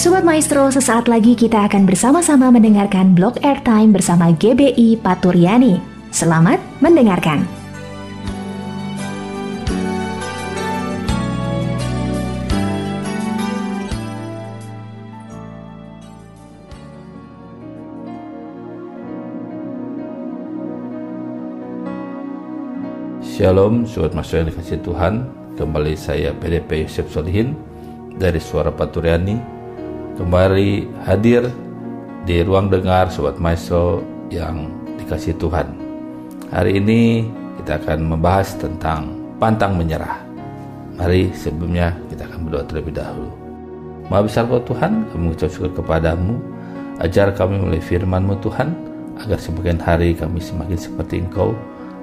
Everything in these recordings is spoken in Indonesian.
Sobat Maestro, sesaat lagi kita akan bersama-sama mendengarkan blog airtime bersama GBI Paturyani. Selamat mendengarkan. Shalom, Sobat Maestro yang dikasih Tuhan. Kembali saya PDP Yusuf Solihin dari Suara Paturyani kembali hadir di ruang dengar Sobat Maestro yang dikasih Tuhan. Hari ini kita akan membahas tentang pantang menyerah. Mari sebelumnya kita akan berdoa terlebih dahulu. Maha besar kau Tuhan, kami mengucap syukur kepadamu. Ajar kami melalui firman-Mu Tuhan, agar semakin hari kami semakin seperti Engkau,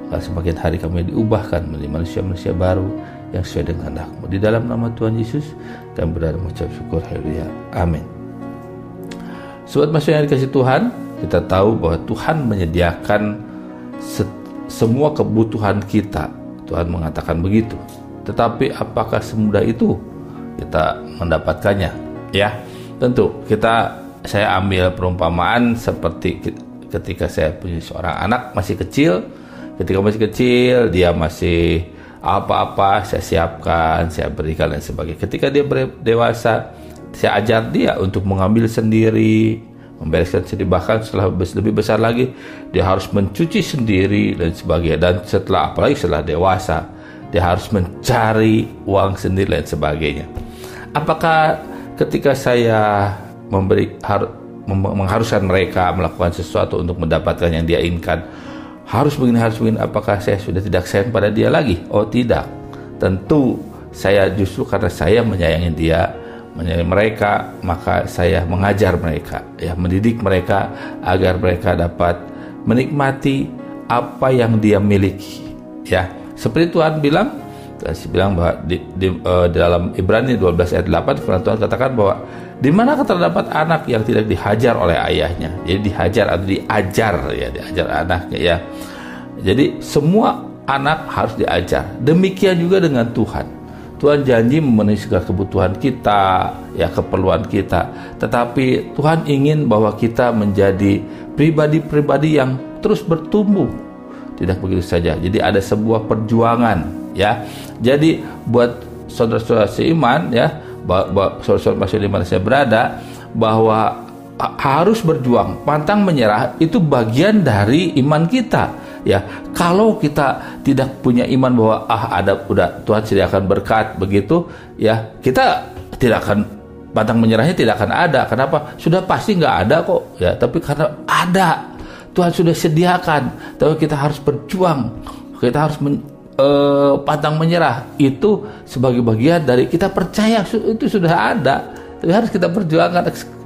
agar semakin hari kami diubahkan menjadi manusia-manusia baru yang sesuai dengan kehendak-Mu. Di dalam nama Tuhan Yesus, kami berdoa mengucap syukur. Haleluya. Amin. Sobat masuk yang dikasih Tuhan, kita tahu bahwa Tuhan menyediakan se semua kebutuhan kita. Tuhan mengatakan begitu. Tetapi apakah semudah itu kita mendapatkannya? Ya, tentu kita saya ambil perumpamaan seperti ketika saya punya seorang anak masih kecil, ketika masih kecil dia masih apa-apa saya siapkan, saya berikan dan sebagainya. Ketika dia dewasa, saya ajar dia untuk mengambil sendiri, membereskan sendiri bahkan setelah lebih besar lagi dia harus mencuci sendiri dan sebagainya dan setelah apalagi setelah dewasa dia harus mencari uang sendiri dan sebagainya. Apakah ketika saya memberi har, mengharuskan mereka melakukan sesuatu untuk mendapatkan yang dia inginkan harus begini harus begini. Apakah saya sudah tidak sayang pada dia lagi? Oh tidak. Tentu saya justru karena saya menyayangi dia menyayangi mereka maka saya mengajar mereka ya mendidik mereka agar mereka dapat menikmati apa yang dia miliki ya. Seperti Tuhan bilang saya bilang bahwa di, di, uh, dalam Ibrani 12 ayat 8 firman Tuhan katakan bahwa di mana terdapat anak yang tidak dihajar oleh ayahnya jadi dihajar atau diajar ya diajar anaknya ya jadi semua anak harus diajar demikian juga dengan Tuhan Tuhan janji memenuhi segala kebutuhan kita, ya keperluan kita. Tetapi Tuhan ingin bahwa kita menjadi pribadi-pribadi yang terus bertumbuh. Tidak begitu saja. Jadi ada sebuah perjuangan, ya. Jadi buat saudara-saudara seiman, ya, saudara-saudara masih di mana saya berada, bahwa harus berjuang, pantang menyerah itu bagian dari iman kita ya. Kalau kita tidak punya iman bahwa ah ada udah Tuhan sediakan berkat begitu ya kita tidak akan pantang menyerahnya tidak akan ada. Kenapa? Sudah pasti nggak ada kok ya. Tapi karena ada Tuhan sudah sediakan. Tapi kita harus berjuang kita harus uh, pantang menyerah itu sebagai bagian dari kita percaya itu sudah ada tapi harus kita perjuangkan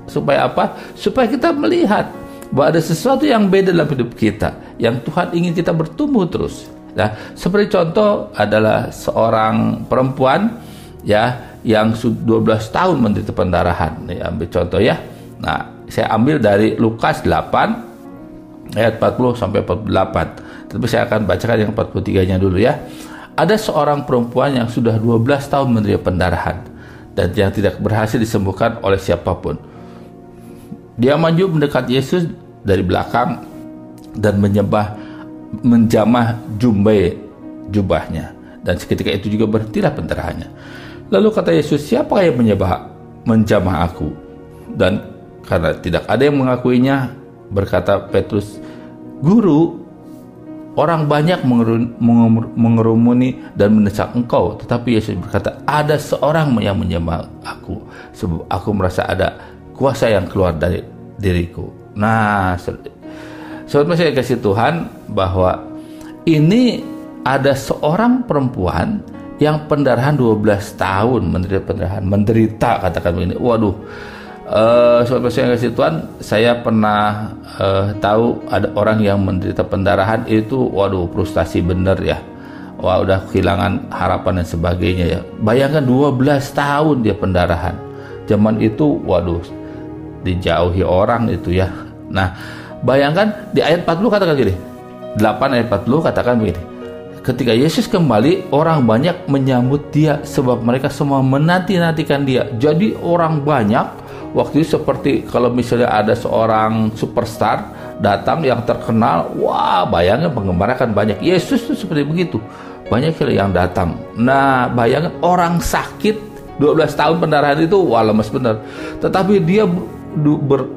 supaya apa supaya kita melihat bahwa ada sesuatu yang beda dalam hidup kita yang Tuhan ingin kita bertumbuh terus. Nah, seperti contoh adalah seorang perempuan ya yang 12 tahun menderita pendarahan. Ambil contoh ya. Nah, saya ambil dari Lukas 8 ayat 40 sampai 48. Tapi saya akan bacakan yang 43-nya dulu ya. Ada seorang perempuan yang sudah 12 tahun menderita pendarahan dan yang tidak berhasil disembuhkan oleh siapa pun. Dia maju mendekat Yesus dari belakang dan menyembah menjamah jumbai jubahnya dan seketika itu juga berhentilah pendarahannya. Lalu kata Yesus, siapa yang menyembah menjamah aku? Dan karena tidak ada yang mengakuinya, berkata Petrus, Guru, orang banyak mengerumuni dan mendesak engkau. Tetapi Yesus berkata, ada seorang yang menyembah aku. Sebab aku merasa ada kuasa yang keluar dari diriku. Nah, Sobat saya kasih Tuhan bahwa ini ada seorang perempuan yang pendarahan 12 tahun menderita pendarahan menderita katakan begini waduh uh, sobat saya kasih Tuhan saya pernah uh, tahu ada orang yang menderita pendarahan itu waduh frustasi bener ya wah udah kehilangan harapan dan sebagainya ya bayangkan 12 tahun dia pendarahan zaman itu waduh dijauhi orang itu ya nah Bayangkan di ayat 40 katakan gini. 8 ayat 40 katakan begini. Ketika Yesus kembali, orang banyak menyambut dia sebab mereka semua menanti-nantikan dia. Jadi orang banyak waktu itu seperti kalau misalnya ada seorang superstar datang yang terkenal, wah bayangin penggemar akan banyak. Yesus itu seperti begitu, banyak yang datang. Nah bayangin orang sakit 12 tahun pendarahan itu wah lemes benar. Tetapi dia ber,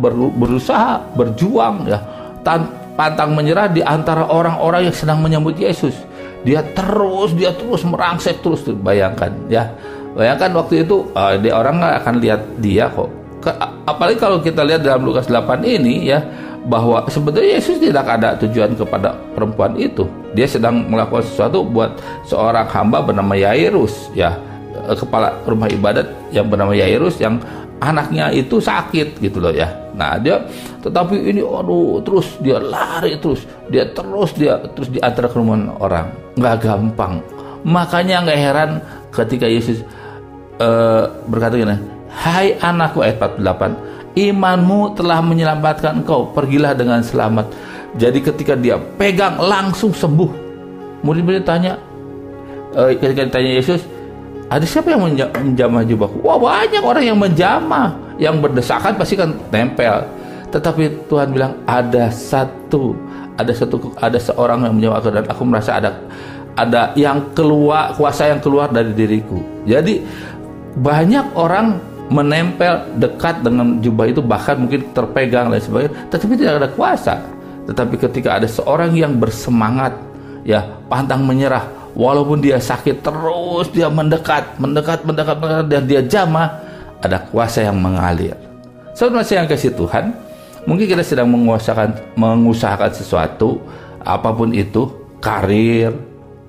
ber, berusaha berjuang ya tan, pantang menyerah di antara orang-orang yang sedang menyambut Yesus. Dia terus dia terus merangsek terus bayangkan ya Bayangkan waktu itu uh, dia orang nggak akan lihat dia kok. Ke, apalagi kalau kita lihat dalam Lukas 8 ini ya bahwa sebetulnya Yesus tidak ada tujuan kepada perempuan itu. Dia sedang melakukan sesuatu buat seorang hamba bernama Yairus ya eh, kepala rumah ibadat yang bernama Yairus yang anaknya itu sakit gitu loh ya. Nah dia tetapi ini aduh terus dia lari terus dia terus dia terus diantar ke orang nggak gampang. Makanya nggak heran ketika Yesus uh, berkata gini, Hai anakku ayat 48, imanmu telah menyelamatkan engkau, pergilah dengan selamat. Jadi ketika dia pegang langsung sembuh. Murid-murid tanya, uh, ketika ditanya Yesus, ada siapa yang menjamah jubahku? Wah banyak orang yang menjamah, yang berdesakan pasti kan tempel. Tetapi Tuhan bilang ada satu, ada satu, ada seorang yang menjamah dan aku merasa ada ada yang keluar kuasa yang keluar dari diriku. Jadi banyak orang menempel dekat dengan jubah itu bahkan mungkin terpegang dan sebagainya tetapi tidak ada kuasa. Tetapi ketika ada seorang yang bersemangat ya pantang menyerah walaupun dia sakit terus dia mendekat mendekat mendekat, mendekat dan dia jamah ada kuasa yang mengalir. Saudara yang kasih Tuhan mungkin kita sedang menguasakan mengusahakan sesuatu apa pun itu karir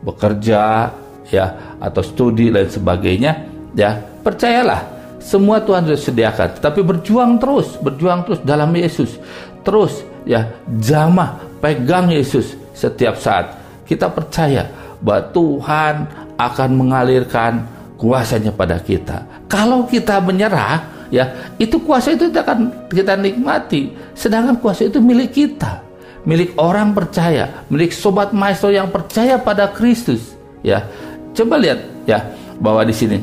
bekerja ya atau studi dan sebagainya ya percayalah semua Tuhan sudah sediakan tapi berjuang terus berjuang terus dalam Yesus. Terus ya jamah pegang Yesus setiap saat. Kita percaya bahwa Tuhan akan mengalirkan kuasanya pada kita. Kalau kita menyerah ya itu kuasa itu tidak akan kita nikmati. Sedangkan kuasa itu milik kita. Milik orang percaya milik sobat maestro yang percaya pada Kristus ya. Coba lihat ya bahwa di sini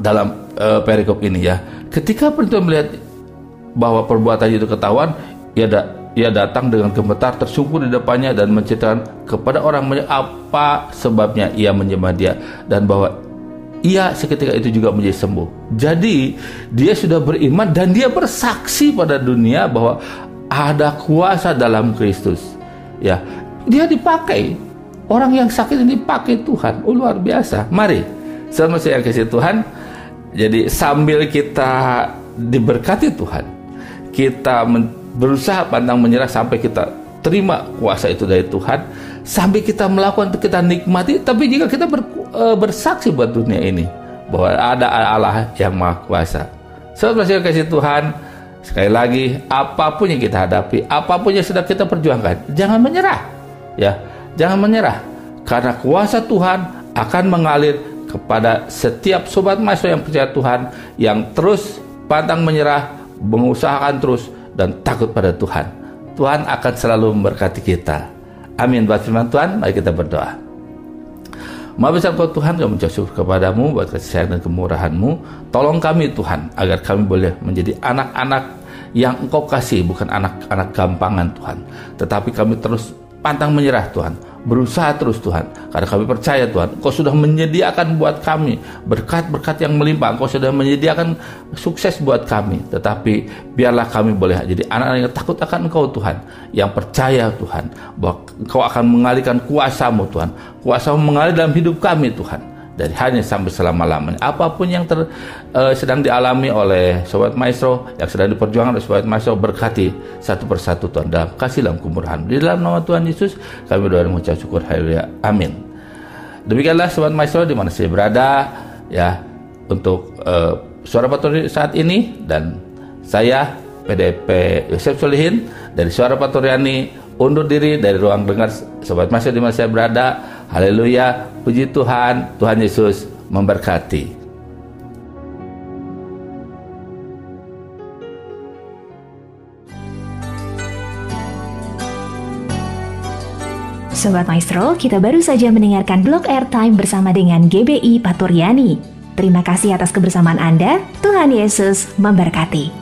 dalam uh, perikop ini ya. Ketika Tuhan melihat bahwa perbuatan itu ketahuan, ia, da, ia datang dengan gemetar tersungkur di depannya dan menceritakan kepada orang banyak apa sebabnya ia menyembah dia dan bahwa ia seketika itu juga menjadi sembuh. Jadi dia sudah beriman dan dia bersaksi pada dunia bahwa ada kuasa dalam Kristus. Ya, dia dipakai. Orang yang sakit ini dipakai Tuhan. Oh, luar biasa. Mari, sama saya kasih Tuhan, jadi sambil kita diberkati Tuhan, kita berusaha pandang menyerah sampai kita terima kuasa itu dari Tuhan, sampai kita melakukan kita nikmati. Tapi jika kita ber, e, bersaksi buat dunia ini bahwa ada Allah yang maha kuasa. Saudara so, kasih Tuhan, sekali lagi apa pun yang kita hadapi, apa pun yang sedang kita perjuangkan, jangan menyerah. Ya, jangan menyerah karena kuasa Tuhan akan mengalir kepada setiap sobat maestro yang percaya Tuhan yang terus pantang menyerah, mengusahakan terus dan takut pada Tuhan. Tuhan akan selalu memberkati kita. Amin. Buat firman Tuhan, mari kita berdoa. Maha besar kau Tuhan, kami mengucap syukur kepadamu buat kasih dan kemurahanmu. Tolong kami Tuhan, agar kami boleh menjadi anak-anak yang engkau kasih, bukan anak-anak gampangan Tuhan. Tetapi kami terus pantang menyerah Tuhan. Berusaha terus Tuhan. Karena kami percaya Tuhan Kau sudah menyediakan buat kami berkat-berkat yang melimpah. Kau sudah menyediakan sukses buat kami. Tetapi biarlah kami boleh jadi anak-anak yang takut akan Engkau Tuhan. Yang percaya Tuhan bahwa Engkau akan mengalihkan kuasamu Tuhan. Kuasamu mengalir dalam hidup kami Tuhan dari hanya sampai selama-lamanya. Apa pun yang ter, uh, sedang dialami oleh Sobat Maestro, yang sedang diperjuangkan oleh Sobat Maestro, berkati satu persatu Tuhan dalam kasih dalam kemurahan. Di dalam nama Tuhan Yesus, kami berdoa mengucap syukur. Haleluya. Amin. Demikianlah Sobat Maestro di mana saya berada, ya, untuk uh, suara paturi saat ini, dan saya PDP Yosef Solihin dari Suara Paturiani undur diri dari ruang dengar Sobat Maestro di mana saya berada Haleluya, puji Tuhan, Tuhan Yesus memberkati. Sobat Maestro, kita baru saja mendengarkan blog airtime bersama dengan GBI Paturyani. Terima kasih atas kebersamaan Anda. Tuhan Yesus memberkati.